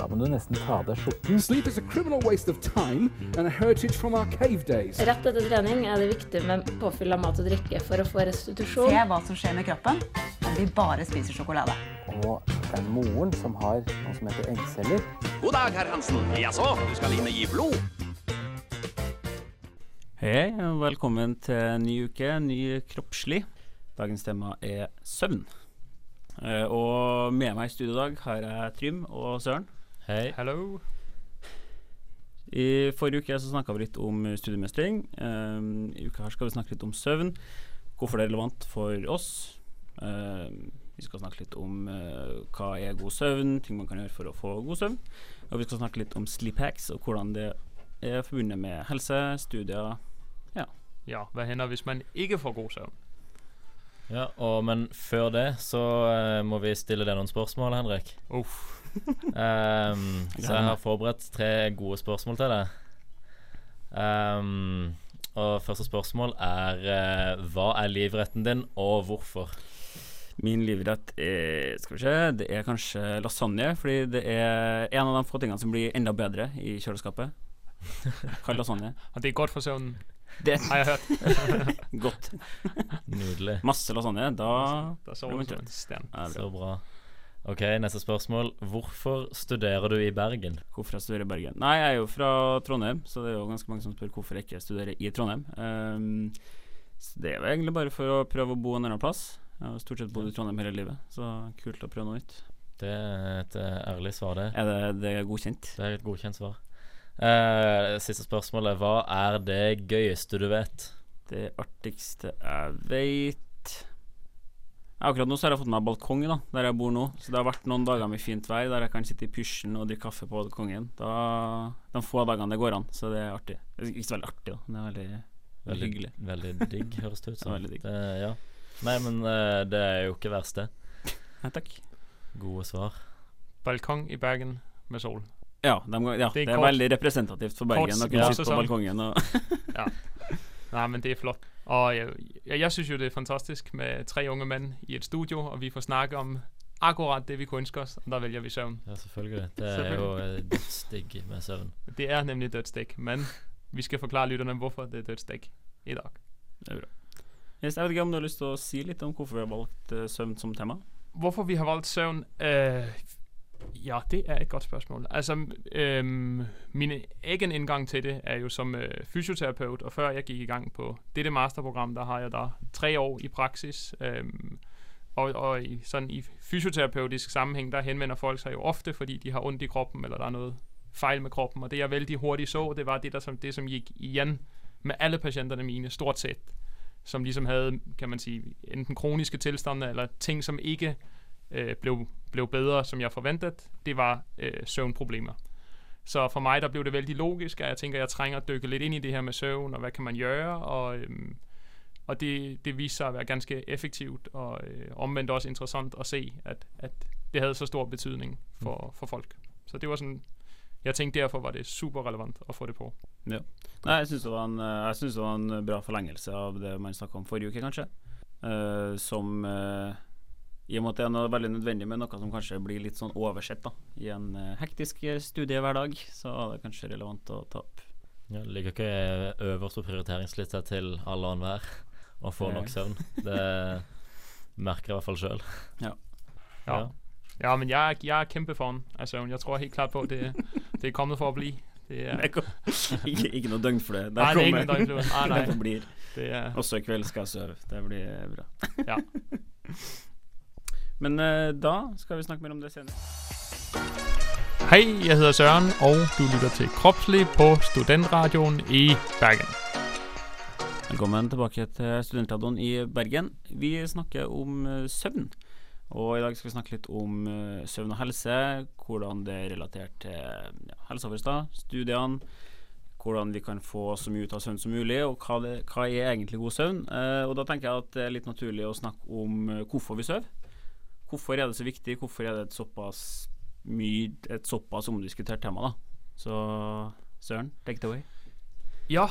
Da må du nesten ta av deg skjorten. Sleep is a criminal waste of time and a heritage from our cave days. Rett etter trening er det viktig med påfyll av mat og drikke for å få restitusjon. Se hva som skjer med kroppen om vi bare spiser sjokolade. Og det er moren som har noe som heter eggceller. God dag, herr Hansen. Jaså, du skal inn og gi blod? Hei, og velkommen til ny uke, ny kroppslig. Dagens tema er søvn. Eh, og med meg i studio i dag har jeg Trym og Søren. Hei. Hello. I forrige uke så snakka vi litt om studiemestring. Um, I uka her skal vi snakke litt om søvn. Hvorfor det er relevant for oss. Um, vi skal snakke litt om uh, hva er god søvn, ting man kan gjøre for å få god søvn. Og vi skal snakke litt om sleep hacks og hvordan det er forbundet med helse, studier. Ja. Ja, hva hender hvis man ikke får god søvn? Ja, og, Men før det så uh, må vi stille deg noen spørsmål, Henrik. Uff. Um, så jeg har forberedt tre gode spørsmål til deg. Um, og første spørsmål er uh, hva er livretten din, og hvorfor? Min livrett er Skal vi se Det er kanskje lasagne, fordi det er en av de få tingene som blir enda bedre i kjøleskapet. Kald lasagne. At det er godt for søvnen. Det har jeg hørt. Godt. Nydelig. Masse lasagne. Da Da sover du som en sten. Så bra. Ok, neste spørsmål. Hvorfor studerer du i Bergen? Hvorfor jeg studerer i Bergen? Nei, jeg er jo fra Trondheim, så det er jo ganske mange som spør hvorfor jeg ikke studerer i Trondheim. Um, så det er jo egentlig bare for å prøve å bo en annen plass. Jeg har stort sett bodd i Trondheim hele livet, så kult å prøve noe nytt. Det er et eh, ærlig svar, det. Er det, det er godkjent? Det er et godkjent svar. Uh, siste spørsmål er hva er det gøyeste du vet? Det artigste jeg vet Akkurat nå så har jeg fått meg balkong da der jeg bor nå. Så det har vært noen dager med fint vær der jeg kan sitte i pysjen og drikke kaffe på balkongen. Da, de få dagene det går an, så det er artig. Det er ikke så veldig artig, da, men det er veldig, veldig hyggelig. Veldig digg, høres det ut som. Veldig digg. Det, ja. Nei, men eh, det er jo ikke verst, det. Nei, takk. Gode svar. Balkong i Bergen med sol. Ja, de, ja det, Det er kort- veldig representativt for Bergen å kunne sitte på balkongen og Nei, men det er flott. Og jeg, jeg, jeg syns jo det er fantastisk med tre unge menn i et studio, og vi får snakke om akkurat det vi kunne ønske oss, og da velger vi søvn. Ja, selvfølgelig. Det er jo eh, dødsdigg med søvn. Det er nemlig dødsdigg, men vi skal forklare lytterne hvorfor det er dødsdigg i dag. Det er bra. Yes, jeg vet ikke om du har lyst til å si litt om hvorfor vi har valgt eh, søvn som tema? Hvorfor vi har valgt søvn? Øh, ja, det er et godt spørsmål. Altså, øhm, min egen indgang til det er jo som øh, fysioterapeut, og før jeg gikk i gang på dette masterprogram, der har jeg da tre år i praksis. Øhm, og, og i, sådan i fysioterapeutisk sammenhæng, der henvender folk seg jo ofte, fordi de har ondt i kroppen, eller der er noe fejl med kroppen. Og det jeg veldig hurtigt så, det var det, der, som, det som gikk igjen med alle patienterne mine, stort sett. Som ligesom hadde, kan man sige, enten kroniske tilstande, eller ting, som ikke øh, blev, blev bedre, som jeg forventet, det var øh, søvnproblemer. Så for meg der blev det veldig logisk, at jeg tænker, jeg trænger at dykke lidt ind i det her med søvn, og hvad kan man gøre, og, øhm, og det, det viste sig at være ganske effektivt, og øh, omvendt også interessant at se, at, at det havde så stor betydning for, for folk. Så det var sådan, jeg tænkte derfor var det super relevant at få det på. Nei, jeg syns det, var en, jeg synes det var en bra forlengelse av det man snakka om forrige uke, kanskje. Uh, som eh, I og med at det er noe veldig nødvendig med noe som kanskje blir litt sånn oversett da i en eh, hektisk eh, studiehverdag, så er det kanskje relevant å ta opp. Ja, det ligger ikke øverst på prioriteringslista til alle og enhver å få nok søvn. Det merker jeg i hvert fall sjøl. Ja. Ja. Ja, men jeg, jeg er kjempefan av søvn. Jeg tror helt klart på, at det, det er kommet for å bli. Det er, ikke, ikke noe døgnflue. Det nei, det er ingen kommer- noe døgnflue. Nej, nej. det det er, Også i kveld skal jeg sove. Det blir bra. Ja. Men uh, da skal vi snakke mer om det senere. Hei, jeg heter Søren, og du lytter til Kroppslig på Studentradioen i Bergen. Velkommen tilbake til Studentradioen i Bergen. Vi snakker om eh, søvn. Og i dag skal vi snakke litt om eh, søvn og helse, hvordan det er relatert til ja, helseoverstad, studiene, hvordan vi kan få så mye ut av søvn som mulig, og hva, det, hva er egentlig god søvn. Uh, og da tenker jeg at det er litt naturlig å snakke om hvorfor vi sover. Hvorfor er det så viktig, hvorfor er det et såpass mye, et såpass omdiskutert tema, da. Så Søren, take it away. Ja,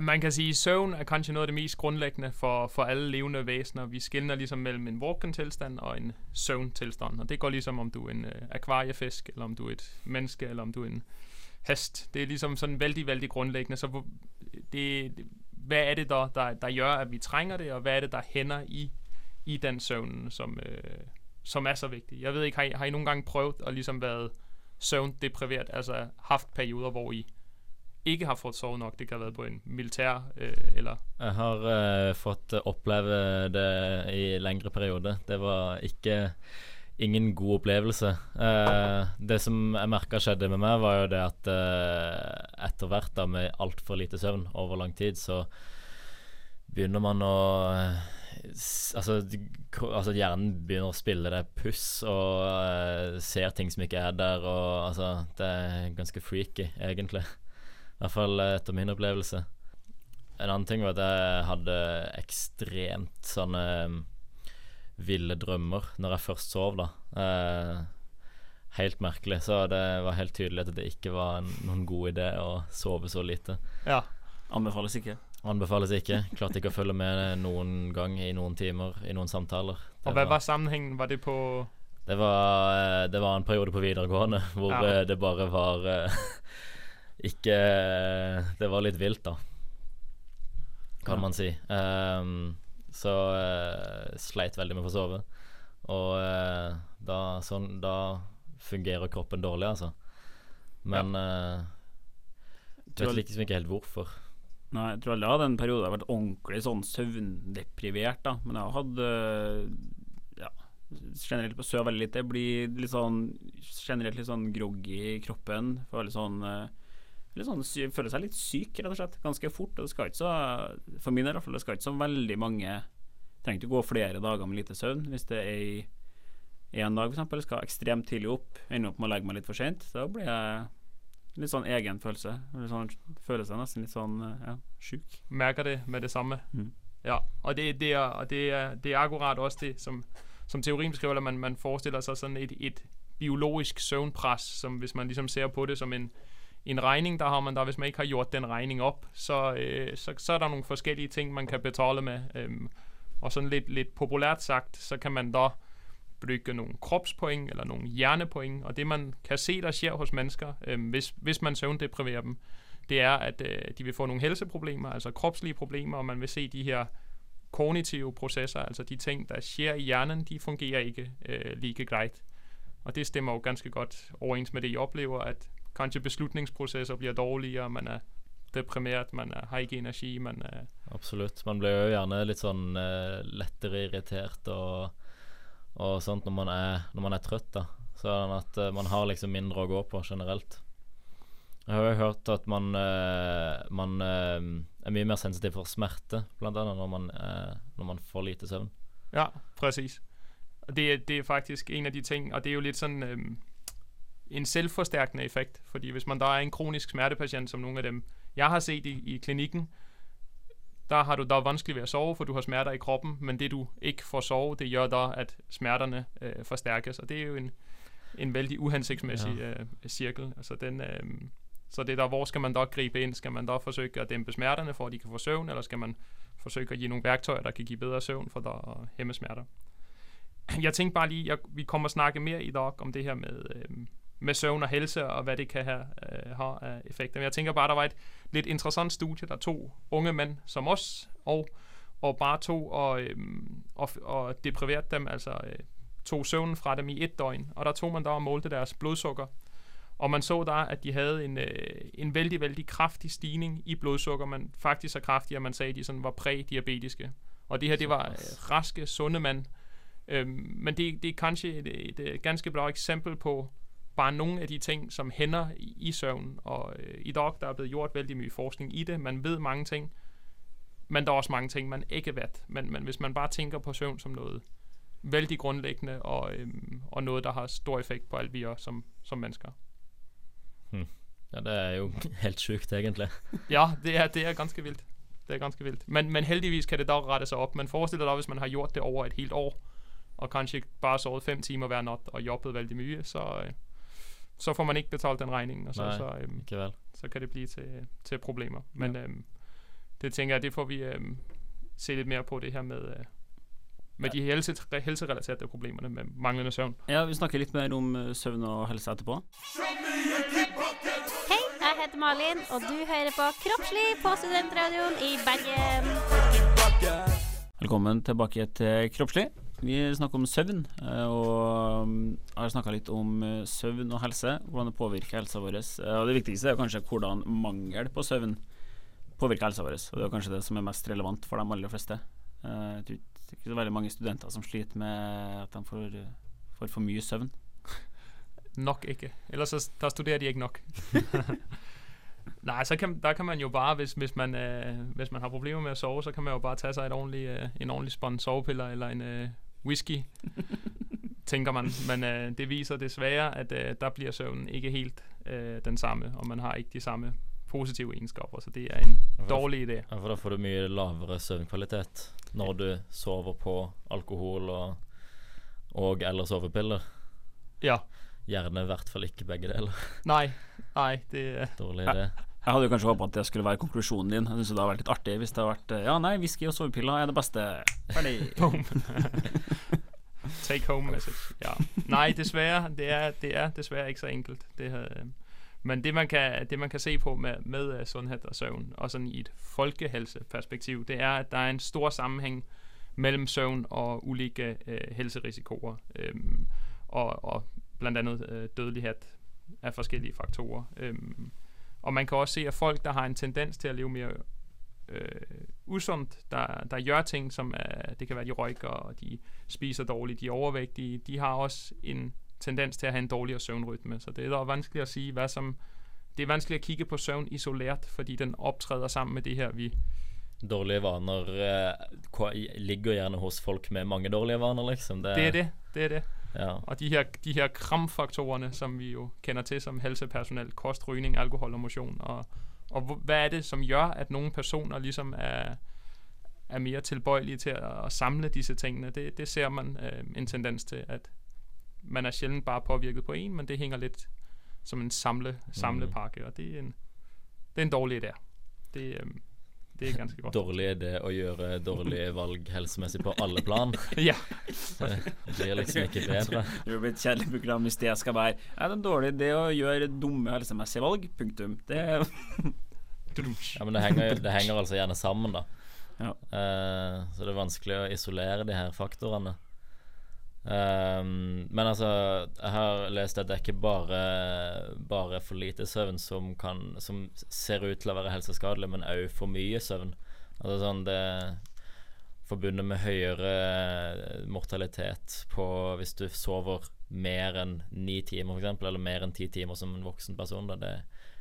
Man kan at søvn er kanskje noe av det mest grunnleggende for, for alle levende væsener. Vi skiller ligesom mellem en vågen-tilstand og en søvn-tilstand. Og det går ligesom, om du er en uh, akvariefisk, eller om du er et menneske, eller om du er en hest. Det er liksom sådan vældig, vældig grundlæggende. Så det, det, hvad er det, der, der, der gjør, at vi trænger det, og hvad er det, der hænder i, i den søvnen, som, øh, som er så vigtig? Jeg ved ikke, har I, har I nogle gange prøvet at ligesom været søvndepriveret, altså haft perioder, hvor I ikke har fået sovet nok? Det kan have været på en militær, øh, eller Jeg har øh, fått oppleve det i lengre periode. Det var ikke ingen god opplevelse. Eh, det som jeg merka skjedde med meg, var jo det at eh, etter da med altfor lite søvn over lang tid, så begynner man å s- Altså, altså hjernen begynner å spille det puss og uh, ser ting som ikke er der, og altså Det er ganske freaky, egentlig. I hvert fall eh, etter min opplevelse. En annen ting var at jeg hadde ekstremt sånne um, ville drømmer når jeg først sov, da. Eh, helt merkelig. Så det var helt tydelig at det ikke var en, noen god idé å sove så lite. Ja. Anbefales ikke. Anbefales ikke. Klarte ikke å følge med noen gang i noen timer i noen samtaler. Det Og Hva var sammenhengen? Var det på... det var, eh, det var en periode på videregående hvor Ja. eh, det bare var eh, Ikke Det var litt vilt, da. Kan Ja. man si. Um, så uh, sleit veldig med å få sove. Og uh, da, sånn, da fungerer kroppen dårlig, altså. Men ja. uh, vet liksom ikke helt hvorfor. Nei, jeg tror aldri jeg hadde en periode jeg har vært ordentlig sånn søvndeprivert, da. Men jeg hatt øh, ja, generelt på søv veldig lite. Blir litt sånn generelt litt sånn groggy i kroppen. Får veldig sånn øh, Litt sånn Føler seg litt syk, rett og slett. Ganske fort. Og det skal ikke så For min del iallfall, det skal ikke så veldig mange Trenger ikke gå flere dager med lite søvn. Hvis det er én dag, f.eks., skal ekstremt tidlig opp, ender opp med å legge meg litt for sent, da blir jeg litt sånn egen følelse. Litt sånn, føler seg nesten litt sånn øh, ja, sjuk. Merker det med det samme. Mm. Ja, og det, det, er, og det, er, det er akkurat også det, som, som teorien beskriver, at man, man forestiller seg sånn et, et biologisk søvnpress, som hvis man liksom ser på det som en, en regning, der har man der, hvis man ikke har gjort den regning opp, så, øh, så, så er der noen forskellige ting, man kan betale med. Øhm, og sånn litt, litt populært sagt, så kan man da bygge nogle kroppspoeng eller nogle hjernepoeng, og det man kan se, der sker hos mennesker, øh, hvis, hvis man søvndepriverer dem, det er, at øh, de vil få nogle helseproblemer, altså kropslige problemer, og man vil se de her kognitive processer, altså de ting, der sker i hjernen, de fungerer ikke øh, like greit. Og det stemmer jo ganske godt overens med det, I oplever, at kanskje beslutningsprosesser blir dårligere, man er deprimert, man er, har ikke energi, man er Absolutt. Man blir jo gjerne litt sånn uh, lettere irritert og, og sånt når man er, når man er trøtt, da. Sånn at uh, man har liksom mindre å gå på generelt. Jeg har jo hørt at man, uh, man uh, er mye mer sensitiv for smerte, blant annet når man, når man får lite søvn. Ja, præcis. Det, er- det er faktisk en av de ting, og det er jo litt sånn um, en selvforsterkende effekt, fordi hvis man da er en kronisk smertepasient, som noen av dem, jeg har sett i, i klinikken, der har du der er vanskeligt ved at sove, for du har smerter i kroppen, men det du ikke får sove, det gjør da, at smerterne øh, forstærkes, og det er jo en, en veldig uhensigtsmæssig Ja. øh, cirkel. Altså den, øh, så det er der, hvor skal man da gribe ind? Skal man da forsøge at dæmpe smerterne, for at de kan få søvn, eller skal man forsøge at give nogle værktøjer, der kan give bedre søvn, for der at hæmme smerter? Jeg tænkte bare lige, jeg, vi kommer at snakke mere i dag om det her med, øh, med søvn og helse, og hvad det kan have, øh, har af effekter. Men jeg tænker bare, der var et lidt interessant studie, der to unge mænd som os, og, og bare tog og, øh, og, og depriverede dem, altså øh, tog søvnen fra dem i et døgn. Og der tog man der og målte deres blodsukker. Og man så der, at de havde en, øh, en vældig, vældig kraftig stigning i blodsukker. Man faktisk så kraftig, at man sagde, at de sådan var prædiabetiske. Og det her, det var øh, raske, sunde mænd. Øhm, men det, det er kanskje et, et, et ganske bra eksempel på bare nogle af de ting, som hænder i, i søvn. Og øh, i dag, der er blevet gjort vældig mye forskning i det. Man ved mange ting, men der er også mange ting, man ikke ved. Men, men hvis man bare tænker på søvn som noget vældig grundlæggende, og, øhm, og noget, der har stor effekt på alt vi gør som, som mennesker. Ja, det er jo helt sygt, egentlig. Ja, det er, det er ganske vildt. Det er ganske vildt. Men, men heldigvis kan det dog rette sig op. Man forestiller dig, hvis man har gjort det over et helt år, og kanskje bare sovet fem timer hver nat og jobbet vældig mye, så, øh, så får man ikke betalt den regningen, og så, Nej. så, øhm, Ikke vel? så kan det blive til, til problemer. Men, øhm, det tænker jeg, det får vi øhm, se lidt mere på, det her med, øh, med de helse, helserelaterte problemerne med manglende søvn. Ja, vi snakker litt mer om eh, søvn og helse etterpå. Hei, jeg heter Malin, og du hører på Kroppslig på Studentradioen i Bergen. Velkommen tilbake til Kroppslig. Vi snakker om søvn, eh, og mm, har snakka litt om eh, søvn og helse. Hvordan det påvirker helsa vår. Eh, Og det viktigste er kanskje hvordan mangel på søvn påvirker helsa vår. Og det er kanskje det som er mest relevant for de aller fleste. Jeg tror ikke det er ikke så veldig mange studenter som sliter med at de får, får for mye søvn. Nok ikke. Ellers så, studerer de ikke nok. Nej, så kan, der kan man jo bare, hvis, hvis, man, øh, hvis man har problemer med at sove, så kan man jo bare tage sig et ordentlig, øh, en ordentlig spånd sovepiller eller en øh, whisky, tænker man. Men øh, det viser desværre, at øh, der bliver søvnen ikke helt øh, den samme, og man har ikke de samme positive egenskaper, så det er en dårlig idé. Ja, for da får du mye lavere søvnkvalitet når du sover på alkohol og, og eller sovepiller. Ja. Gjerne i hvert fall ikke begge deler. Nei. nei, det Dårlig idé. Jeg hadde jo kanskje håpa at det skulle være konklusjonen din. Jeg synes det hadde vært litt artig hvis det hadde vært eh, Ja, nei, whisky og sovepiller er det beste. Ferdig. Take home message. Ja. Nei, dessverre. det er, det er dessverre ikke så enkelt. Det her, øh, men det man, kan, det man kan se på med, med uh, og søvn, og sådan i et folkehelseperspektiv, det er, at der er en stor sammenhæng mellem søvn og ulike uh, helserisikoer, øhm, og, og blandt andet uh, dødelighed af forskellige faktorer. Øhm, og man kan også se, at folk, der har en tendens til at leve mere øh, usundt, der, der gør ting, som er, det kan være, de røyker, og de spiser dårligt, de er overvægtige, de har også en tendens til at have en dårligere søvnrytme. Så det er da vanskeligt at sige, hvad som... Det er vanskeligt at kigge på søvn isoleret, fordi den optræder sammen med det her, vi... Dårlige vaner øh, ligger gjerne hos folk med mange dårlige vaner, liksom. Det er det, det er det. Ja. Og de her, de her kramfaktorerne, som vi jo kender til som helsepersonel, kost, rygning, alkohol og motion, og, og hvad er det, som gjør, at nogle personer ligesom er, er mere tilbøjelige til at, at samle disse tingene? Det, det ser man øh, en tendens til, at man er sjældent bare påvirket på en, men det hænger lidt som en samle, samlepakke, og det er en, det er en dårlig idé. Det, øh, det er ganske godt. Dårlig idé å gjøre dårlige valg helsemessig på alle plan. Ja. Det blir liksom ikke bedre. Det blir et kjedelig program hvis det skal være Er det en dårlig idé å gjøre dumme helsemessige valg? Punktum. Det er Ja, men det henger, det henger altså gjerne sammen, da. Ja. Uh, så det er vanskelig å isolere de her faktorene. Ehm, men altså, jeg har lest at det er ikke bare, bare for lite søvn som, kan, som ser ut til å være helseskadelig, men òg for mye søvn. Altså sånn det Forbundet med høyere mortalitet på hvis du sover mer enn ni timer, f.eks., eller mer enn ti timer som en voksen person. Da. Det,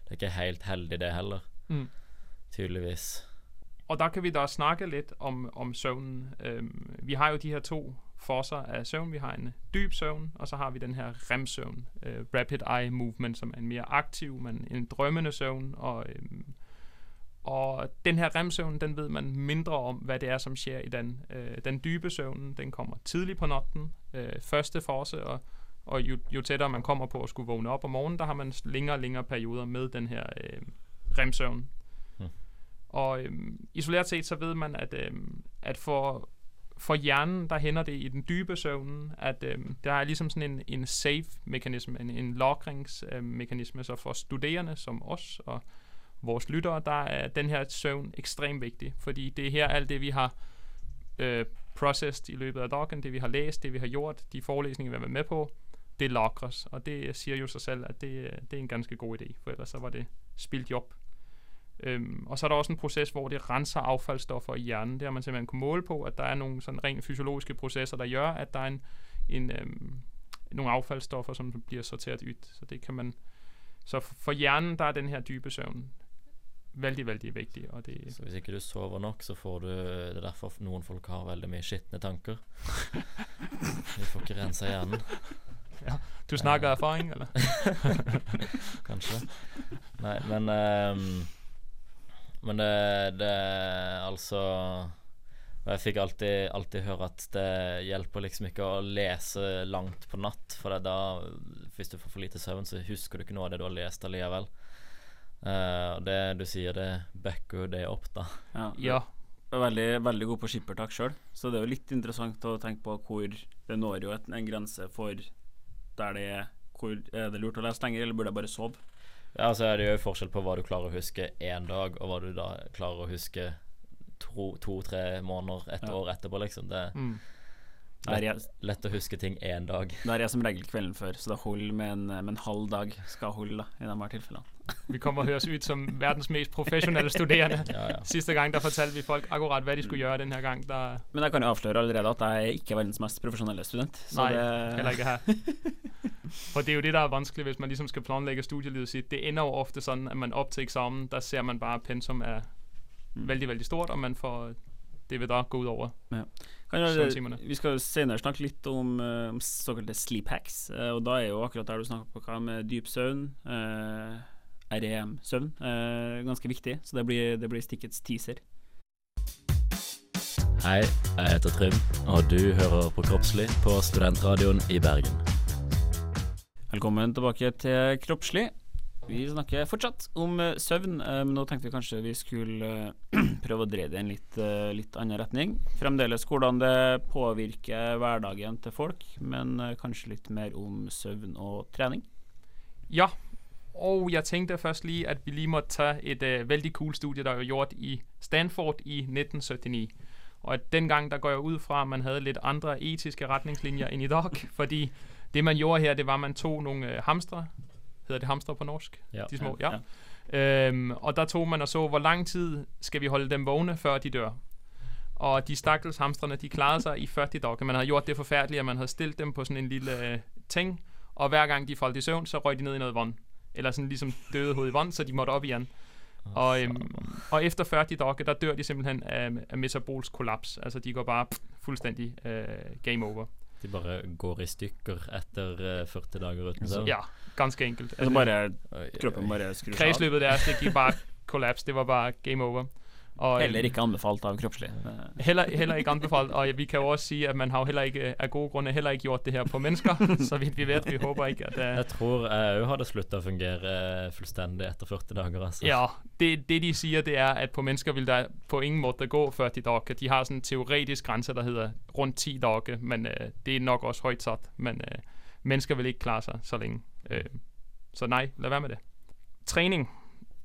det er ikke helt heldig, det heller. Mm. Tydeligvis. Og da kan vi da snakke litt om, om søvnen. Um, vi har jo de her to forser af søvn. Vi har en dyb søvn, og så har vi den her REM-søvn, øh, Rapid Eye Movement, som er en mere aktiv, men en drømmende søvn. Og, øh, og den her REM-søvn, den ved man mindre om, hvad det er, som sker i den. Øh, den dybe søvn, den kommer tidligt på natten, øh, første fase, og, og jo, jo tættere man kommer på at skulle vågne op om morgenen, der har man længere og længere perioder med den her øh, REM-søvn. Og øhm, isoleret set, så ved man, at, øhm, at for, for hjernen, der hænder det i den dybe søvn, at øh, der er ligesom sådan en, en safe-mekanisme, en, en logringsmekanisme, så for studerende som os og vores lyttere, der er den her søvn ekstremt vigtig, fordi det er her alt det, vi har øh, processed i løbet af dagen, det vi har læst, det vi har gjort, de forelæsninger, vi har været med på, det lagres, og det siger jo sig selv, at det, det er en ganske god idé, for ellers så var det spildt job. Øhm, og så er der også en proces, hvor det renser affaldsstoffer i hjernen. Det har man simpelthen kunne måle på, at der er nogle sådan rent fysiologiske processer, der gør, at der er en, en, øhm, nogle affaldsstoffer, som bliver sorteret ud. Så det kan man... Så for hjernen, der er den her dybe søvn veldig, veldig vigtig. Og det, Så hvis ikke du sover nok, så får du Det er derfor noen folk har veldig mye skitne tanker. De får ikke rensa hjernen. Ja, du snakker erfaring, eller? Kanskje. Nei, men ehm, Men det, det altså og Jeg fikk alltid, alltid høre at det hjelper liksom ikke å lese langt på natt, for det er da Hvis du får for lite søvn, så husker du ikke noe av det du har lest allikevel. Eh, og det du sier, det backer jo det opp, da. Ja. Ja. Jeg er veldig, veldig god på skippertak sjøl, så det er jo litt interessant å tenke på hvor det når jo en grense for der det er hvor Er det lurt å lese lenger, eller burde jeg bare sove? Ja, så er det jo forskjell på hva du klarer å huske én dag, og hva du da klarer å huske to-tre måneder, et Ja. år etterpå, liksom. Det er Mm. Lett, lett å huske ting én dag. Det er jeg som regel kvelden før, så det holder med en, med en halv dag. Skal holde, da, i de her tilfellene. Vi kommer og høres ut som verdens mest professionelle studerende. Ja, ja. Sidste gang der fortalte vi folk akkurat hva de skulle gjøre den her gang. Der, Men jeg kan jo avsløre allerede at jeg er ikke verdens mest profesjonelle student. Så Nei, det, heller ikke her. For det er jo det, der er vanskelig, hvis man ligesom skal planlægge studielivet sitt. Det ender jo ofte sånn at man opp til eksamen, der ser man bare at pensum er veldig, veldig stort, og man får det vil da gå ut over Kan jo- søvntimene. vi skal senere snakke litt om, eh, om såkalte sleep hacks, eh, og da er jo akkurat der du snakker på hva med dyp søvn, eh, REM-søvn, eh, ganske viktig, så det blir, det blir stikkets teaser. Hei, jeg heter Trym, og du hører på Kroppslig på Studentradioen i Bergen. Velkommen tilbake til Kroppslig. Vi snakker fortsatt om eh, søvn, eh, men nå tenkte vi kanskje vi skulle prøve å dreie det i en litt, litt annen retning. Fremdeles hvordan det påvirker hverdagen til folk, men kanskje litt mer om søvn og trening. Ja, og jeg tenkte først lige, at vi lige måtte tage et øh, vældig cool studie, der var gjort i Stanford i 1979. Og at dengang, der går jeg ud fra, at man havde lidt andre etiske retningslinjer end i dag, fordi det man gjorde her, det var, at man tog nogle øh, hamstre, hedder det hamstre på norsk? Ja. De små, ja. Øhm, og der tog man og så, hvor lang tid skal vi holde dem vågne, før de dør. Og de stakkels hamstrene, de klarede sig i 40 dage. Man havde gjort det forfærdeligt, at man havde stillet dem på sådan en lille øh, ting, og hver gang de faldt i søvn, så røg de ned i noget vand. Eller sådan ligesom døde hoved i vand, så de måtte op igen. Og, øhm, og efter 40 dage, der dør de simpelthen af, af metabolsk kollaps. Altså de går bare pff, fuldstændig øh, game over. De bare går i stykker etter eh, 40 dager uten søvn. Ja, ganske enkelt. Altså bare Oi, oi, kroppen bare skrur av. Kredsløbet deres, det gik bare kollaps. Det var bare game over. Og, Heller ikke anbefalt av kroppslig. Eh, Heller, heller ikke anbefalt, og vi kan jo også si at man har jo heller ikke, av gode grunner heller ikke gjort det her på mennesker, så vidt vi vet, vi håper ikke, at... Uh, Jeg tror jeg òg hadde slutta å fungere fullstendig etter 40 dager, altså. ja, det, det de sier, det er, at på mennesker vil det på ingen måte gå 40 dager. De har sådan en teoretisk grænse, der hedder rundt 10 dager, men uh, det er nok også høyt satt. men uh, mennesker vil ikke klare seg så lenge. Uh, så nei, la være med det. Træning.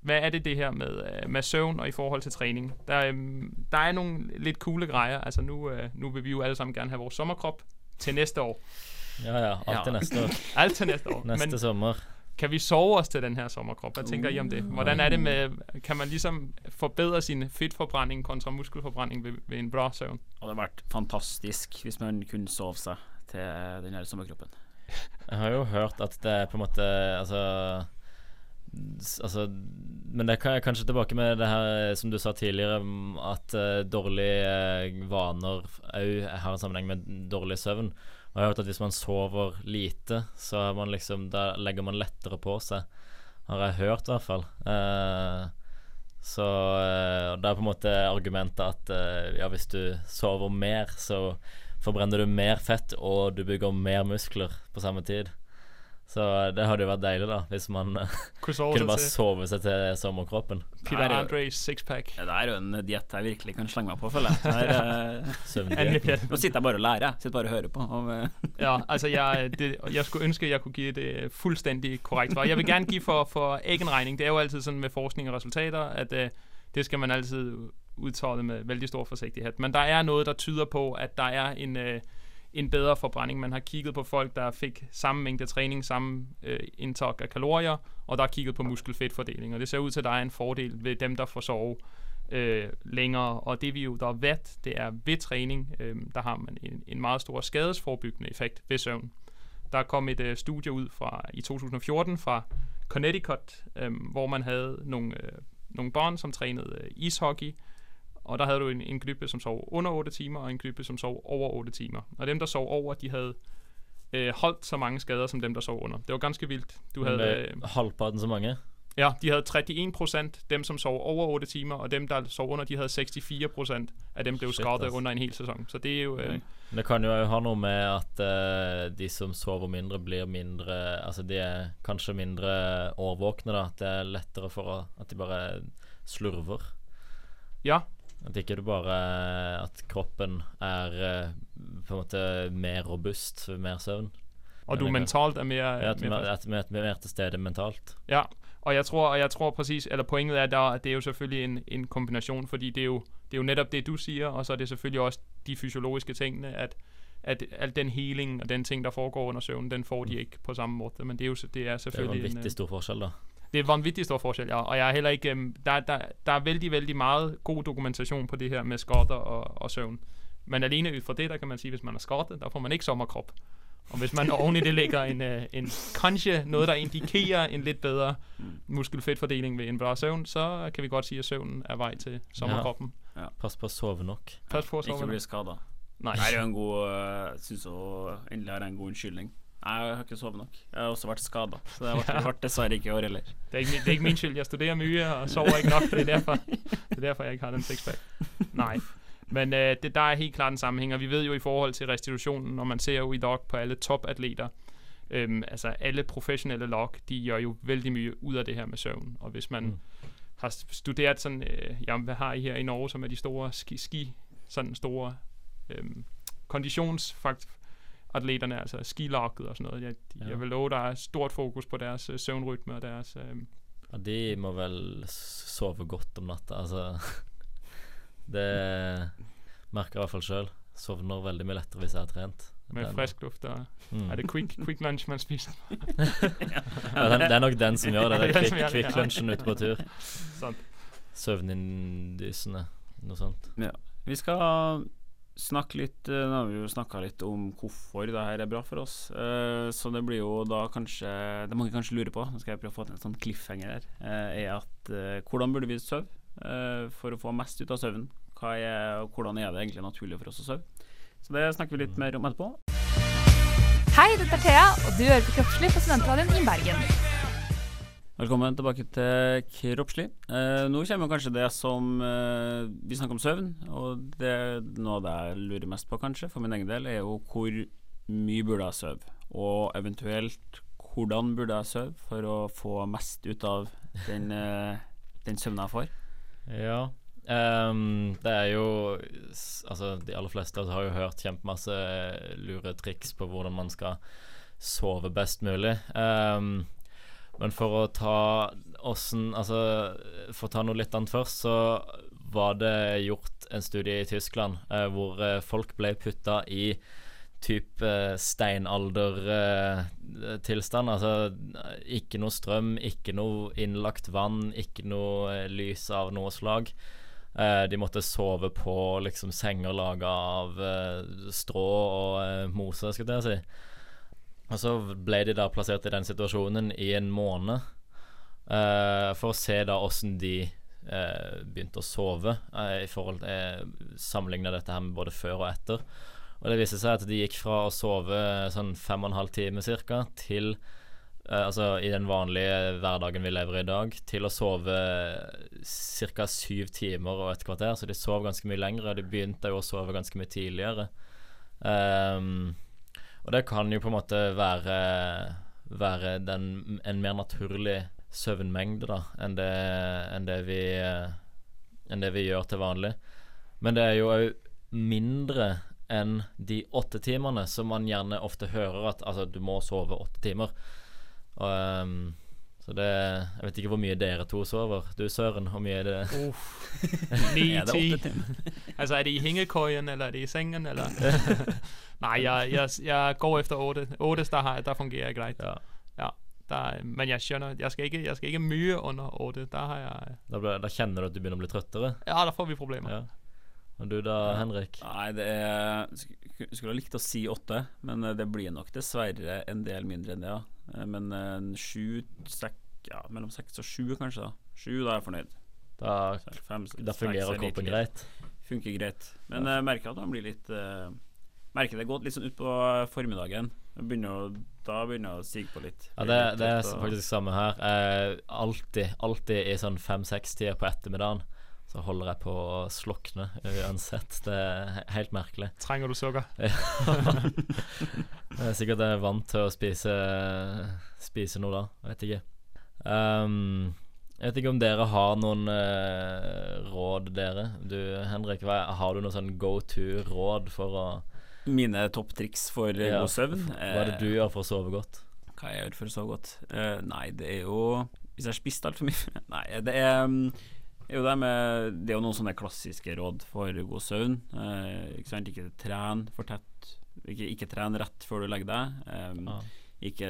Hvad er det det her med, øh, med søvn og i forhold til træning? Der, øh, der er nogle lidt coole grejer. Altså nu, øh, nu vil vi jo alle sammen gerne have vores sommerkrop til næste år. Ja ja, alt til Ja. neste år. Alt til næste år. Neste Men sommer. kan vi sove os til den her sommerkrop? Hvad tænker I om det? Hvordan er det med, kan man ligesom forbedre sin fedtforbrænding kontra muskelforbrænding ved, ved en bra søvn? Det hadde vært fantastisk hvis man kunne sove seg til den her sommerkroppen. Jeg har jo hørt at det er på en måte Altså Altså Men det kan jeg kanskje tilbake med det her som du sa tidligere, at uh, dårlige eh, vaner òg har en sammenheng med dårlig søvn. Og jeg har hørt at hvis man sover lite, så man liksom legger man lettere på seg. Har jeg hørt, i hvert fall. Uh, så uh, det er på en måte argumentet at eh, ja, hvis du sover mer, så forbrenner du mer fett, og du bygger mer muskler på samme tid. Så det hadde jo vært deilig, da, hvis man eh, Kunne bare sove seg til sommerkroppen. Peter Andres sixpack. Det er jo en diett jeg virkelig kan slenge meg på, føler jeg. Det er, eh, nå sitter jeg bare og lærer. Sitter bare og hører på. Om, eh, Ja, altså jeg, det, jeg skulle ønske, jeg kunne give det fullstendig korrekt svar. Jeg vil gerne give for, for egenregning. Det er jo alltid sånn med forskning og resultater, at uh, det skal man alltid uttale med veldig stor forsiktighet. Men der er noe der tyder på, at der er en, øh, en bedre forbrænding. Man har kigget på folk, der fik samme mængde træning, samme øh, indtag af kalorier, og der er kigget på muskelfedtfordeling. Det ser ud til, at der er en fordel ved dem, der får sove øh, længere. Og det vi jo der ved, det er ved træning, øh, der har man en, en meget stor skadesforebyggende effekt ved søvn. Der kom et øh, studie ud fra i 2014 fra Connecticut, øh, hvor man havde nogle, øh, nogle børn, som trænede øh, ishockey, og der havde du en, en gruppe, som sov under 8 timer, og en gruppe, som sov over 8 timer. Og dem, der sov over, de havde øh, holdt så mange skader, som dem, der sov under. Det var ganske vildt. Du Men havde... Øh, er halvparten så mange. Ja, de hadde 31% dem som sov over 8 timer, og dem der sov under, de hadde 64% av dem ble Shit, skadet ass. under en hel sesong. Så det er jo øh, Det kan jo ha noe med at uh, de som sover mindre, blir mindre Altså de er kanskje mindre årvåkne, da. At det er lettere for å, at de bare slurver. Ja. At ikke det bare At kroppen er eh, på en måte mer robust ved mer søvn. Og du Men mentalt er mer, Ja, at, mer mer, at mer, til stede mentalt. Ja, og jeg tror, og jeg tror præcis, eller pointet er der, at det er jo selvfølgelig en, en kombinasjon, fordi det er, jo, det er jo netop det, du sier, og så er det selvfølgelig også de fysiologiske tingene, at, at alt den healing og den ting, der foregår under søvnen, den får de ikke på samme måte, men det er jo det er Det er jo en en, vittig øh, stor forskjell, da. Det er vanvittig stor forskjell, ja. Og jeg er heller ikke der, der, der er veldig, veldig meget god dokumentasjon på det her med skotter og, og søvn. Men alene ut fra det, der kan man si, hvis man er skadet, der får man ikke sommerkrop. Og hvis man oven i det legger en, øh, en kanskje noe der indikerer en litt bedre muskelfettfordeling ved en bra søvn, så kan vi godt si at søvnen er vei til sommerkroppen. Pass på å sove nok. Pass på å Ikke sove. bli skada. Nei. Det er jo en god Jeg syns endelig er det en god unnskyldning. Nei, Jeg har ikke sovet nok. Jeg har også vært skada, så det ble, ble dessverre ikke i år heller. Det er, ikke, min- det er ikke min skyld. Jeg studerer mye og sover ikke nok. Det er derfor, det er derfor jeg ikke har den sixpack. Nei. Men øh, det, der er helt klart en sammenhæng, og vi ved jo i forhold til restitusjonen, og man ser jo i dag på alle toppatleter, øhm, altså alle professionelle lag, de gjør jo veldig mye ut av det her med søvn. Og hvis man Mm. har studert sånn øh, ja, Hva har I her i Norge som er de store ski, ski sånn store øhm, kondisjonsatleterne, altså skilaget og sånn noget. Jeg, de, Ja. jeg vil love der er stort fokus på deres øh, søvnrytme og deres øhm, Ja, de må vel sove godt om natta, altså. Det merker jeg i hvert fall sjøl. Sovner veldig mye lettere hvis jeg har trent. med Den- frisk luft. Og Mm. Er det quick, quick lunch man spiser? Ja, den, det er nok den som gjør det. Det er quick, quick lunchen ute på tur. Søvnindysende, noe sånt. Ja. Vi skal snakke litt eh, Nå har vi jo snakka litt om hvorfor det her er bra for oss. Uh, så det blir jo da kanskje Det mange kanskje lurer på, nå skal jeg prøve å få til en sånn cliffhanger her, uh, er at uh, hvordan burde vi sove for å få mest ut av søvnen? Er, hvordan er det egentlig naturlig for oss å sove? Så det snakker vi litt mer om etterpå. Hei, dette er Thea, og du hører på Kroppslig på Studentradioen i Bergen. Velkommen tilbake til Kroppslig. Eh, nå kommer kanskje det som eh, Vi snakker om søvn, og det noe av det jeg lurer mest på, kanskje, for min egen del, er jo hvor mye burde jeg sove? Og eventuelt hvordan burde jeg sove for å få mest ut av den, eh, den søvnen jeg får? Ja. um, det er jo Altså, de aller fleste har jo hørt kjempemasse lure triks på hvordan man skal sove best mulig. Ehm, men for å ta åssen Altså, for å ta noe litt annet først, så var det gjort en studie i Tyskland eh, hvor eh, folk ble putta i type eh, steinaldertilstand. altså ikke noe strøm, ikke noe innlagt vann, ikke noe eh, lys av noe slag. Eh, de måtte sove på liksom senger laga av eh, strå og eh, mose, skulle jeg si. Og så ble de da plassert i den situasjonen i en måned uh, for å se da åssen de uh, begynte å sove, Uh, i forhold til eh, sammenligna dette her med både før og etter. Og det viste seg at de gikk fra å sove sånn fem og en halv time cirka, til Altså i den vanlige hverdagen vi lever i i dag, til å sove ca. syv timer og et kvarter. Så de sov ganske mye lenger, og de begynte jo å sove ganske mye tidligere. Ehm, og det kan jo på en måte være, være den, en mer naturlig søvnmengde da, enn det, enn det, vi, eh, enn det vi gjør til vanlig. Men det er jo òg mindre enn de åtte timene som man gjerne ofte hører at altså, du må sove åtte timer. Og, ehm, så det Jeg vet ikke hvor mye dere to sover. Du Søren, hvor mye er det? Ni, Er det ti. åtte timer? Altså, er det i hengekøyen, eller er det i sengen, eller? Nei, jeg, jeg, jeg går efter åtte. Åtte, der, der fungerer jeg greit. Ja. Ja, der, men jeg skjønner, jeg skal ikke, jeg skal ikke mye under åtte. Der har jeg Da, ble, da kjenner du at du begynner å bli trøttere? Ja, da får vi problemer. Ja. Og du da, Henrik? Nei, det er Skulle ha likt å si åtte, men eh, det blir nok dessverre en del mindre enn det, ja. Eh, Men eh, en sju, sek, ja, mellom seks og sju, kanskje. da Sju, da er jeg fornøyd. Da, Fem, da fungerer er kroppen greit. Funker greit. Men jeg merker at han blir litt uh, Merker det godt litt sånn utpå formiddagen. Begynner å, da begynner jeg å sige på litt. Ja, det, det er faktisk samme her. Eh, alltid, alltid i sånn fem-seks-tida på ettermiddagen så holder jeg på å slokne uansett. Det er helt merkelig. Trenger du soga? Jeg er sikkert jeg er vant til å spise, spise noe da. Jeg vet ikke. Um, jeg vet ikke om dere har noen uh, råd, dere. Du, Henrik, hva, har du noen sånn go to-råd for å Mine topptriks for eh, Ja, god søvn. Hva er det du gjør for å sove godt? Hva jeg gjør for å sove godt? Uh, nei, det er jo Hvis jeg har spist altfor mye Nei, det er, er jo det med Det er jo noen sånne klassiske råd for god søvn. Eh, ikke sant, ikke tren for tett. Ikke, ikke tren rett før du legger deg. Eh, ah. Ikke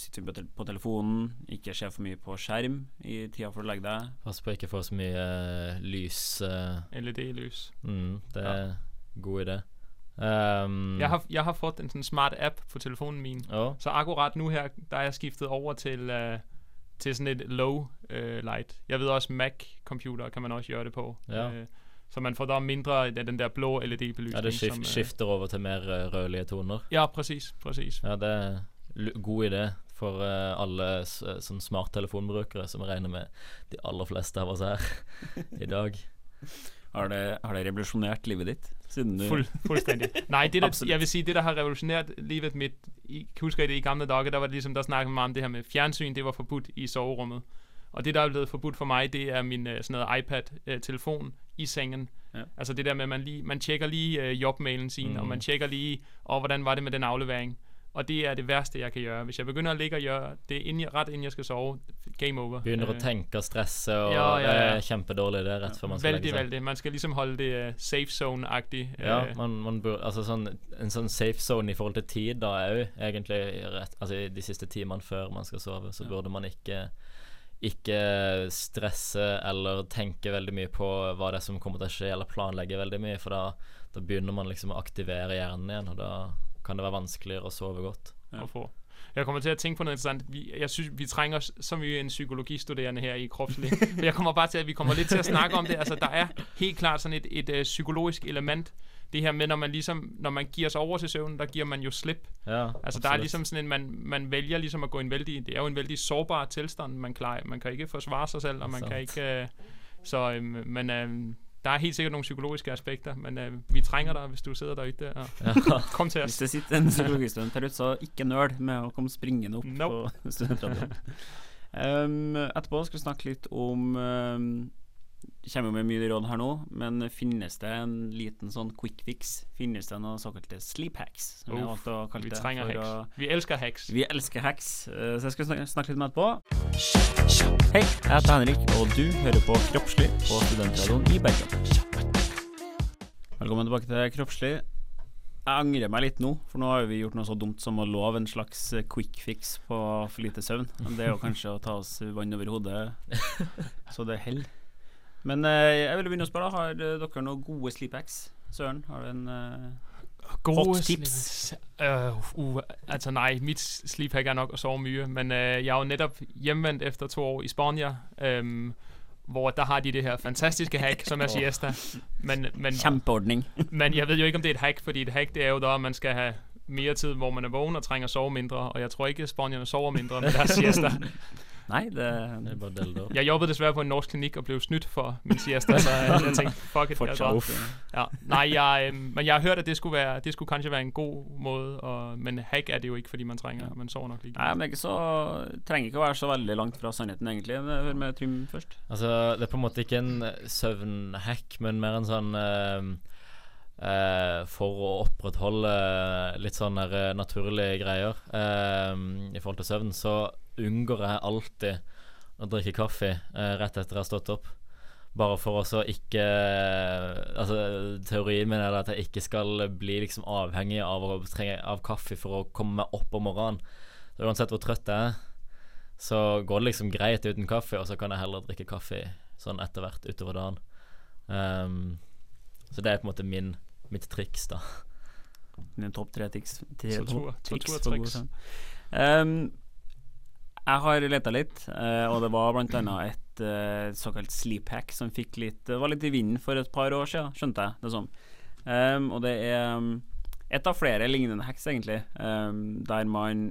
sitt på, telefonen. Ikke se for mye på skjerm i tida før du legger deg. Pass på ikke få så mye uh, lys. Uh. LED-lys. mm, det er god idé. Um, Jeg har, jeg har fått en sånn smart app på telefonen min. Oh. Så akkurat nå her, da er jeg skiftet over til, uh, til sådan et low uh, light. Jeg ved også Mac-computer kan man også gjøre det på. Ja. Øh, så man får da mindre af den der blå LED-belysning. ja, det skif som, øh, skifter over til mer eh, rødlige toner. Ja, præcis, præcis. Ja, det er god idé for uh, alle sånn smarttelefonbrukere, som jeg regner med de aller fleste av oss her i dag. Har det, har det revolusjonert livet ditt? Siden du Fuld, fuldstændig. Nei, det der, jeg vil si det der har revolusjonert livet mitt jeg husker I det i gamle dager, der var det liksom, der snakket man om det her med fjernsyn, det var forbudt i soverommet. Og det, der er blevet forbudt for meg, det er min øh, sådan noget iPad-telefon i sengen. Ja. Altså det der med, at man, lige, man tjekker lige jobbmailen jobmailen sin, mm. og Mm. man tjekker lige, og hvordan var det med den aflevering. Og det er det verste jeg kan gjøre. Hvis jeg begynner å ligge og gjøre det inni, rett innen jeg skal sove, game over. Begynner å Øh, tenke og stresse, og Ja, ja, det ja. er kjempedårlig det rett før man skal veldig, legge seg. Veldig, veldig. Man skal liksom holde det uh, safe zone-aktig. Ja, øh, man, man burde, altså sånn, en sånn safe zone i forhold til tid da jo egentlig rett, altså de siste timene før man skal sove, så burde man ikke ikke stresse eller tenke veldig mye på hva det er som kommer til å skje, eller planlegge veldig mye, for da, da begynner man liksom å aktivere hjernen igjen, og da kan det være vanskeligere å sove godt. at få. Jeg kommer til at tænke på noget interessant. Vi, jeg synes, vi trænger s- så mye en psykologistuderende her i kropslig. Jeg kommer bare til, at vi kommer lidt til at snakke om det. Altså, der er helt klart sådan et, et, et psykologisk element. Det her med, når man ligesom, når man giver sig over til søvnen, der giver man jo slip. Ja, Altså, der er liksom ligesom sådan en, man, man vælger ligesom at gå i en vældig, det er jo en vældig sårbar tilstand, man klarer. Man kan ikke forsvare sig selv, og man kan ikke, Uh, så, øhm, men øhm, der er helt sikkert nogle psykologiske aspekter, men øh, vi trænger dig, hvis du sidder derude og Ja. kom til Hvis os. det sitter en psykologistudent der ute, så ikke nørd med å komme springende opp Nope. på studentradioen. Um, etterpå skal vi snakke litt om um, Kommer jo med mye råd her nå, men finnes det en liten sånn quick fix? Finnes det noen såkalte sleep hacks? Som Uff, valgte å kalle vi det for hacks. å- Vi elsker hacks. Vi elsker hacks, eh, så jeg skal snakke, snakke litt med etterpå. Hei, jeg heter Henrik, og du hører på Kroppslig på Studentradioen i Bergen. Velkommen tilbake til Kroppslig. Jeg angrer meg litt nå, for nå har vi gjort noe så dumt som å love en slags quick fix på for lite søvn. Men Det er jo kanskje å ta oss vann over hodet så det holder. Men eh, jeg ville begynne å spørre, har eh, dere noen gode sleep hacks? Søren, har du en Gode hot tips? Uh, uh, altså nej, mit sleep hack er nok at sove mye, men uh, jeg er jo netop hjemvendt efter to år i Spania, um, hvor der har de det her fantastiske hack, som er siesta. Men, men, Kjempeordning. men jeg ved jo ikke, om det er et hack, fordi et hack, det er jo da, at man skal have mere tid, hvor man er vågen og trænger at sove mindre, og jeg tror ikke, at spanierne sover mindre med deres siesta. Nei, det Det er bare dildo. Jeg jobbede desværre på en norsk klinik og blev snydt for min siesta, så jeg, jeg tænkte, fuck it, jeg Fortsatt. Ja, nej, jeg, men jeg har hørt, at det skulle, være, det skulle kanskje være en god måde, og, men hack er det jo ikke, fordi man trænger, man sover nok like. Nei, men ikke så trenger ikke å være så veldig langt fra sannheten, egentlig. Hør med Trym først. Altså, det er på en måte ikke en eh, søvnhack, men mer en sånn eh, Uh, For å opprettholde litt sånn eh, naturlige greier uh, i forhold til søvn, så unngår jeg alltid å drikke kaffe eh, rett etter jeg har stått opp. Bare for å ikke Altså, teorien min er at jeg ikke skal bli liksom avhengig av av kaffe for å komme meg opp om morgenen. Så uansett hvor trøtt jeg er, så går det liksom greit uten kaffe, og så kan jeg heller drikke kaffe sånn etter hvert utover dagen. Um, så det er på en måte min, mitt triks, da. Dine topp tre triks. Tre to, to, triks to, to, to, to, Ehm, jeg har leta litt, eh, og det var annet et eh, såkalt sleep hack som fikk litt, var litt i vinden for et par år siden, skjønte jeg det som. Um, og det er um, et av flere lignende hacks, egentlig, um, der man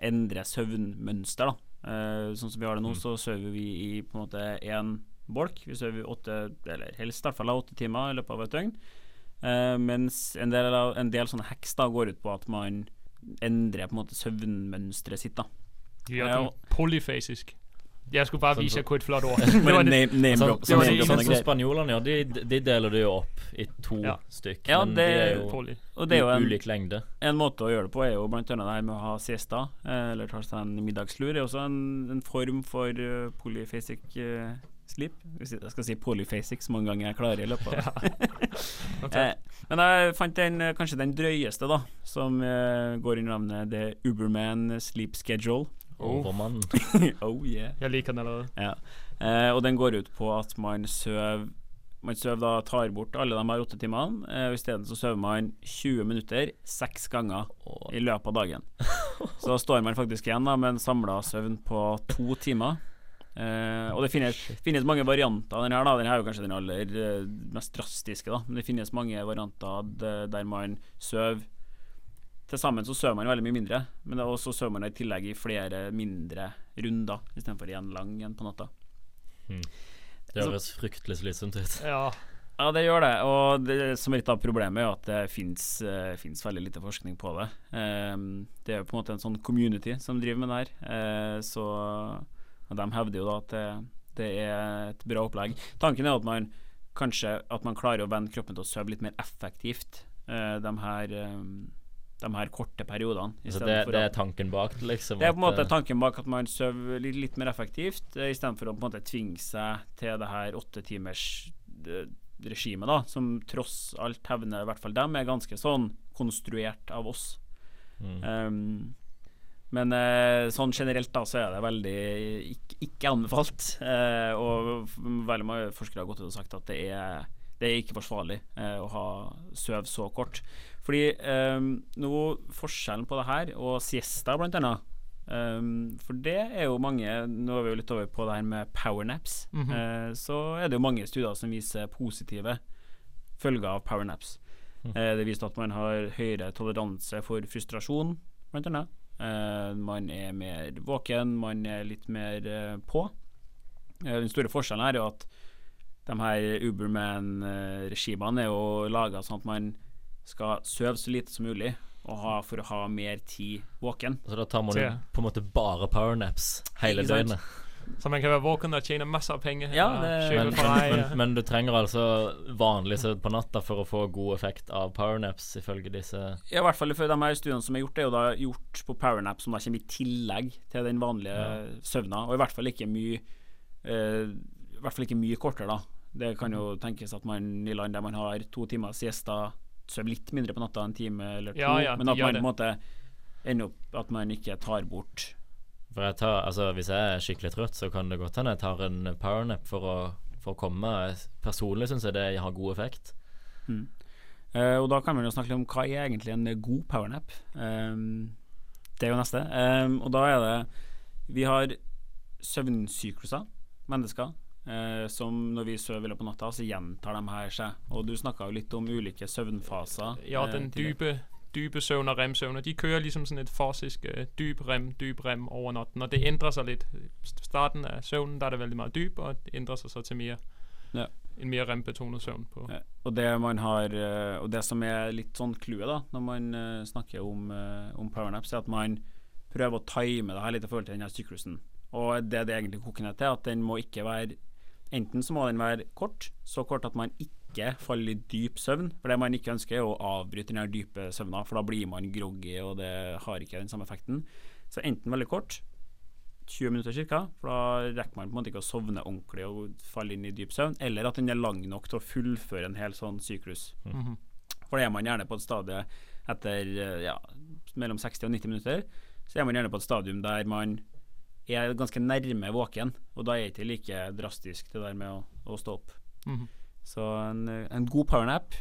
endrer søvnmønster. da. Uh, sånn som vi har det nå, så sover vi i på en måte én bolk. Vi sover åtte, eller helst i hvert fall åtte timer i løpet av et døgn. Uh, mens en del, en del sånne hacks da går ut på at man endrer på en måte søvnmønsteret sitt. da. Gjør Ja, polyfasisk. Jeg skulle bare vise hvor et flott ord. Det var det. name, name så, det sånn, var det sånn som spanjolene gjør, de, de deler det jo opp i to Ja. stykk. Ja, men det- de er jo Poly. Og det er jo en, ulik lengde. en måte å gjøre det på er jo blant annet det her med å ha siesta, eh, eller ta seg en middagslur, Det er også en, en form for uh, polyfasic uh, sleep. Hvis Jeg skal si polyfasic så mange ganger jeg klarer i løpet av eh, Men jeg fant den, eh, kanskje den drøyeste, da, som uh, går under navnet The Uberman Sleep Schedule. Overmann. oh yeah. Jeg liker den allerede. Ja. Eh, og den går ut på at man sover Man søv da tar bort alle de her åtte timene, eh, og isteden så sover man 20 minutter seks ganger i løpet av dagen. Så da står man faktisk igjen da med en samla søvn på to timer. Eh, og det finnes, finnes mange varianter av den her. da Den her er jo kanskje den aller eh, mest drastiske, da men det finnes mange varianter der man sover Til sammen så sover man veldig mye mindre, men det er også sover man i tillegg i flere mindre runder istedenfor én lang en på natta. Det høres fryktelig slitsomt ut. Ja. Ja, det gjør det. Og det som er litt av problemet, er at det fins uh, veldig lite forskning på det. Um, det er jo på en måte en sånn community som driver med det her. Uh, så og de hevder jo da at det, det er et bra opplegg. Tanken er at man kanskje at man klarer å vende kroppen til å sove litt mer effektivt uh, de her ehm, de her korte periodene. i Så det, det er tanken bak det, liksom? det er på en måte eh, tanken bak at man sover litt, litt mer effektivt, uh, istedenfor å på en måte tvinge seg til det her åtte timers eh, regimet, da, som tross alt hevner, i hvert fall dem, er ganske sånn konstruert av oss. Mm. Um, men eh, sånn generelt da så er det veldig ikke, ikke anbefalt. Eh, og veldig mange forskere har gått ut og sagt at det er, det er ikke forsvarlig eh, å ha søv så kort. Fordi eh, noe forskjellen på det her og siesta, blant annet Um, for det er jo mange Nå er vi jo litt over på det her med powernaps. Mhm. eh, så er det jo mange studier som viser positive følger av powernaps. Eh, det viser at man har høyere toleranse for frustrasjon, blant annet. Eh, man er mer våken, man er litt mer på. Den store forskjellen her er jo at de her Uberman-regimene er jo laga sånn at man skal sove så lite som mulig og ha, for å ha mer tid våken. Så da tar man jo på en måte bare powernaps hele døgnet. Så man kan være våken og tjene masse av penger. Ja, det- Men, men, men, men du trenger altså vanlig søvn på natta for å få god effekt av powernaps, ifølge disse Ja, i hvert fall for de her studiene som er gjort, er jo da gjort på powernap som da kommer i tillegg til den vanlige Ja. søvna, og i hvert fall ikke mye uh, I hvert fall ikke mye kortere, da. Det kan jo tenkes at man i land der man har to timer siesta, sover litt mindre på natta, en time eller to, Ja, ja, men at man på en måte ender opp at man ikke tar bort For jeg tar, altså Hvis jeg er skikkelig trøtt, så kan det godt hende jeg tar en powernap for å, for å komme. Personlig syns jeg det har god effekt. Mm. Uh, og da kan man jo snakke litt om hva er egentlig en god powernap. Um, det er jo neste. Um, og da er det Vi har søvnsykluser, mennesker, eh, som når vi sover på natta, så gjentar de her seg. Og du snakka jo litt om ulike søvnfaser. Ja, eh, den dype, dype søvn og rem-søvn. Og de kører liksom sånn et fasisk uh, dyp rem, dyp rem over natten. Og det endrer seg litt. Starten av søvnen, der er det veldig mye dyp, og det endrer seg så til mer Ja. en mer rem-betonet søvn på. Ja, og det man har eh, Og det som er litt sånn clouet da når man eh, snakker om, eh, om powernaps, er at man prøver å time det her litt i forhold til denne syklusen. Og det det egentlig koker ned til, at den må ikke være Enten så må den være kort, så kort at man ikke faller i dyp søvn. For det man ikke ønsker, er å avbryte den dype søvna, for da blir man groggy, og det har ikke den samme effekten. Så enten veldig kort, 20 minutter ca., for da rekker man på en måte ikke å sovne ordentlig og falle inn i dyp søvn, eller at den er lang nok til å fullføre en hel sånn syklus. Mhm. For det er man gjerne på et stadie etter ja, mellom 60 og 90 minutter, så er man gjerne på et stadium der man er ganske nærme våken, og da er det ikke like drastisk det der med å, å stå opp. Mhm. Så en, en god powernap,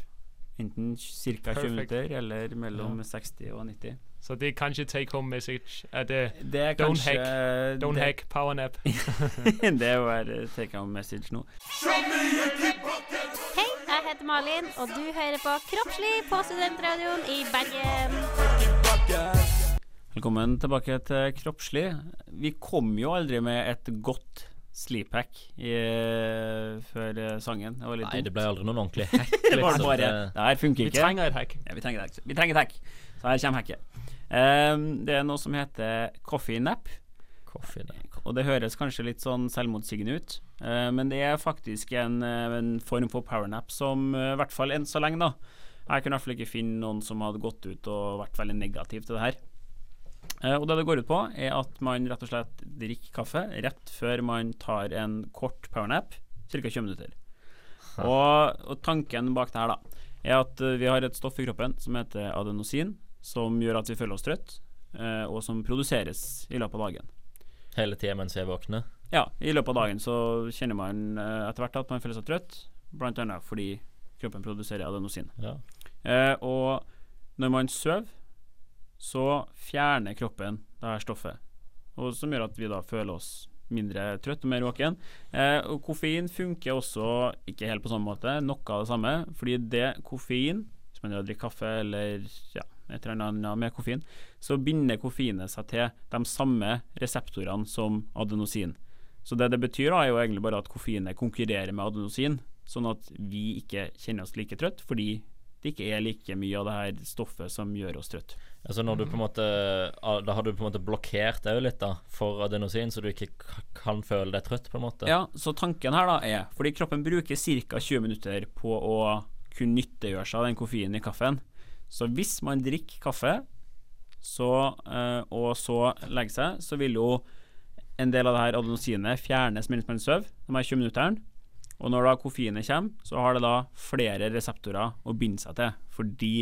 enten ca. 20 minutter eller mellom 60 og 90. Så det er kanskje take home message at uh, Det er don't kanskje hack, don't det- hack powernap. det er jo take home message nå. Hei, jeg heter Malin, og du hører på Kroppslig på Studentradioen i Bergen. Velkommen tilbake til Kroppslig. Vi kom jo aldri med et godt sleephack i, før eh, sangen. Det var litt Nei, dumt. det ble aldri noen ordentlig hack. det var liksom. bare Det- Det her funker Vi trenger et hack. Ja, vi trenger et hack. Vi trenger et hack. Så her kommer hacket. Um, det er noe som heter coffee nap. Coffee nap. Og det høres kanskje litt sånn selvmotsigende ut, uh, men det er faktisk en, eh, en form for powernap som uh, i hvert fall enn så lenge, da. Jeg kunne i hvert fall ikke finne noen som hadde gått ut og vært veldig negativ til det her. Eh, og det det går ut på, er at man rett og slett drikker kaffe rett før man tar en kort powernap, ca. 20 minutter. Og, og tanken bak det her, da, er at eh, vi har et stoff i kroppen som heter adenosin, som gjør at vi føler oss trøtt, eh, og som produseres i løpet av dagen. Hele tida mens jeg våkner. Ja, i løpet av dagen så kjenner man etter hvert at man føler seg trøtt, annet fordi kroppen produserer adenosin. Ja. Og når man sover, så fjerner kroppen det her stoffet, og som gjør at vi da føler oss mindre trøtt og mer våken. Eh, og koffein funker også ikke helt på samme måte, noe av det samme, fordi det koffein Hvis man drikker kaffe eller ja, et eller annet med koffein, så binder koffeinet seg til de samme reseptorene som adenosin. Så det det betyr, da, er jo egentlig bare at koffeinet konkurrerer med adenosin, sånn at vi ikke kjenner oss like trøtt, fordi det ikke er like mye av det her stoffet som gjør oss trøtt. Altså når du på en måte ah, Da har du på en måte blokkert òg litt da for adenosin, så du ikke kan føle deg trøtt, på en måte. Ja, så tanken her da er Fordi kroppen bruker ca. 20 minutter på å kunne nyttiggjøre seg av den koffeinen i kaffen. Så hvis man drikker kaffe så, eh, og så legger seg, så vil jo en del av det her adenosinet fjernes mens man sover, de her 20 minutterne. Og når da koffeinet kommer, så har det da flere reseptorer å binde seg til, fordi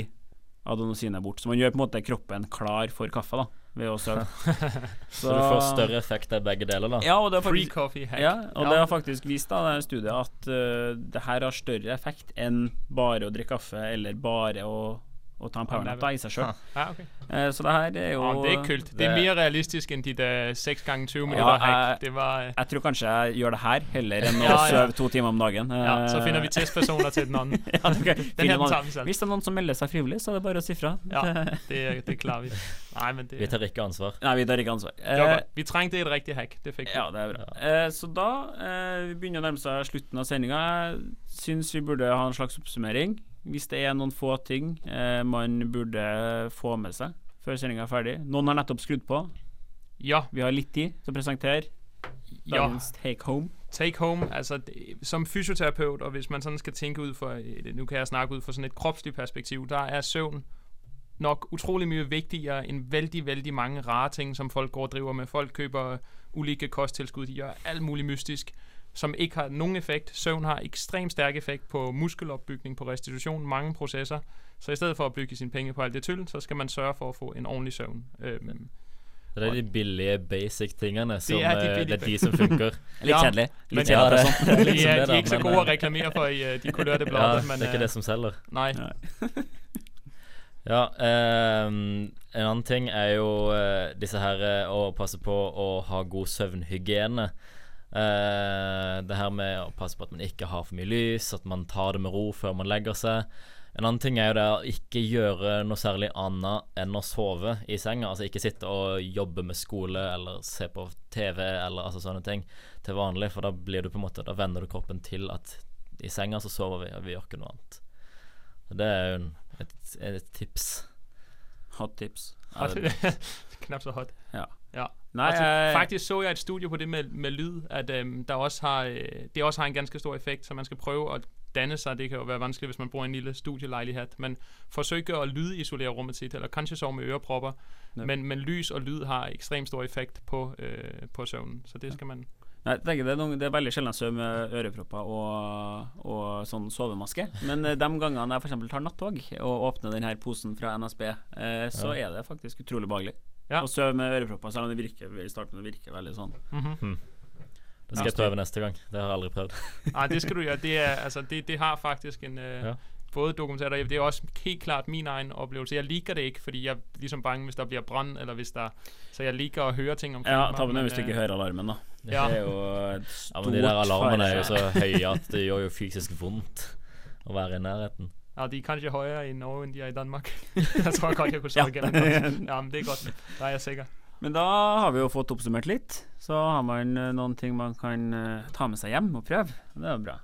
adenosinet er borte. Så man gjør på en måte kroppen klar for kaffe da, ved å sove. Så du får større effekt av begge deler, da. Ja, og det har faktisk, ja, og Ja. det har faktisk vist da, det studiet at uh, det her har større effekt enn bare å drikke kaffe eller bare å, å ta en powernap i seg sjøl. Ah, okay. så det her er jo ah, det er kult. Det er mer realistisk enn de der 6 ganger 20 Ja, minutter ja, jeg- Det var eh, Jeg tror kanskje jeg gjør det her heller enn å Ja, ja. sove to timer om dagen. Ja, så Eh, finner vi testpersoner til den andre. ja, okay. Den selv. Hvis det er noen som melder seg frivillig, så er det bare å si fra. Ja, det, det klarer vi. Nei, men det Vi tar ikke ansvar. Nei, vi tar ikke ansvar. Eh. Vi trengte et riktig hack. Det fikk vi. Ja, det er bra. Eh, så da eh, vi begynner å nærme seg slutten av sendinga. Jeg syns vi burde ha en slags oppsummering. Hvis det er noen få ting eh, man burde få med seg før sendinga er ferdig. Noen har nettopp skrudd på. Ja. Vi har litt tid til å presentere Ja. take home. Take home, altså som fysioterapeut, og hvis man sådan skal tænke ud for, øh, nu kan jeg snakke ud fra sådan et kropsligt perspektiv, der er søvn nok utrolig mye vigtigere end vældig, vældig mange rare ting, som folk går og driver med. Folk køber ulike kosttilskud, de gør alt muligt mystisk, som ikke har nogen effekt. Søvn har ekstremt stærk effekt på muskelopbygning, på restitution, mange processer. Så i stedet for at bygge sine penge på alt det tyld, så skal man sørge for at få en ordentlig søvn. Øhm, Det er de billige, basic tingene som er de eh, billige det er de som funker. Litt kjedelig. men- Litt Ja, kjedelig. det, sånn. det er de, liksom er, det, de er ikke så gode å eh, reklamere for i øh, de kulørte Ja, blade, det men er ikke øh, det som selger. Nei. Ja, um, en annen ting er jo uh, disse her uh, å passe på å ha god søvnhygiene. Eh, det her med å passe på at man ikke har for mye lys, at man tar det med ro før man legger seg. En annen ting er jo det å ikke gjøre noe særlig annet enn å sove i senga. Altså ikke sitte og jobbe med skole eller se på TV eller altså sånne ting til vanlig, for da blir du på en måte Da venner du kroppen til at i senga så sover vi, og vi gjør ikke noe annet. Så det er jo en, et, et tips. Hot tips. Ja, Hot. det- Knap så hot. Ja. Ja. Nej, altså, jeg- faktisk så jeg et studie på det med, med lyd, at øhm, der også har, øh, det også har en ganske stor effekt, så man skal prøve at danne sig. Det kan jo være vanskeligt, hvis man i en lille studielejlighed, men forsøg at lydisolere rummet sit, eller kanskje sove med ørepropper. Ja. Men, men lys og lyd har ekstremt stor effekt på, øh, på søvnen, så det skal man... Nei, jeg tenker det, er noen, det er veldig sjelden sover med ørepropper og, og sånn sovemaske. Men eh, de gangene jeg f.eks. tar nattog og åpner denne posen fra NSB, eh, så Ja. er det faktisk utrolig behagelig. Ja. Og sove med ørepropper, selv om det virker i starten det virker veldig sånn. Mhm. Det skal jeg prøve neste gang. Det har jeg aldri prøvd. Nej, det skal du gjøre. Det, er, altså, det, det har faktisk en... Øh, Ja. Både dokumenteret, og det er også helt klart min egen oplevelse. Jeg liker det ikke, fordi jeg er ligesom bange, hvis der bliver brand, eller hvis der... Så jeg liker at høre ting omkring Ja, ta på den hvis du øh, ikke hører alarmen, da. Ja. Det er jo et Ja, men De der alarmene er jo så høye at det gjør jo fysisk vondt. å være i nærheten. Ja, de er kanskje høyere i Norge enn de er i Danmark. jeg tror kanskje jeg kunne svare Ja. Ja, men det er godt. Da er jeg sikker. Men da har vi jo fått oppsummert litt. Så har man uh, noen ting man kan uh, ta med seg hjem og prøve. Det er jo bra.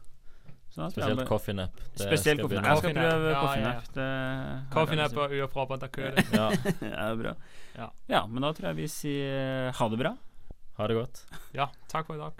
Så Spesielt bare- coffee nap. Det Spesielt skal jeg skal prøve Ja, coffee ja, nap. Det- er nap det og ørepropper, da. Ja, Ja, det er bra. Ja. Ja, men da tror jeg vi sier ha det bra. ha det godt. Ja, takk for i dag.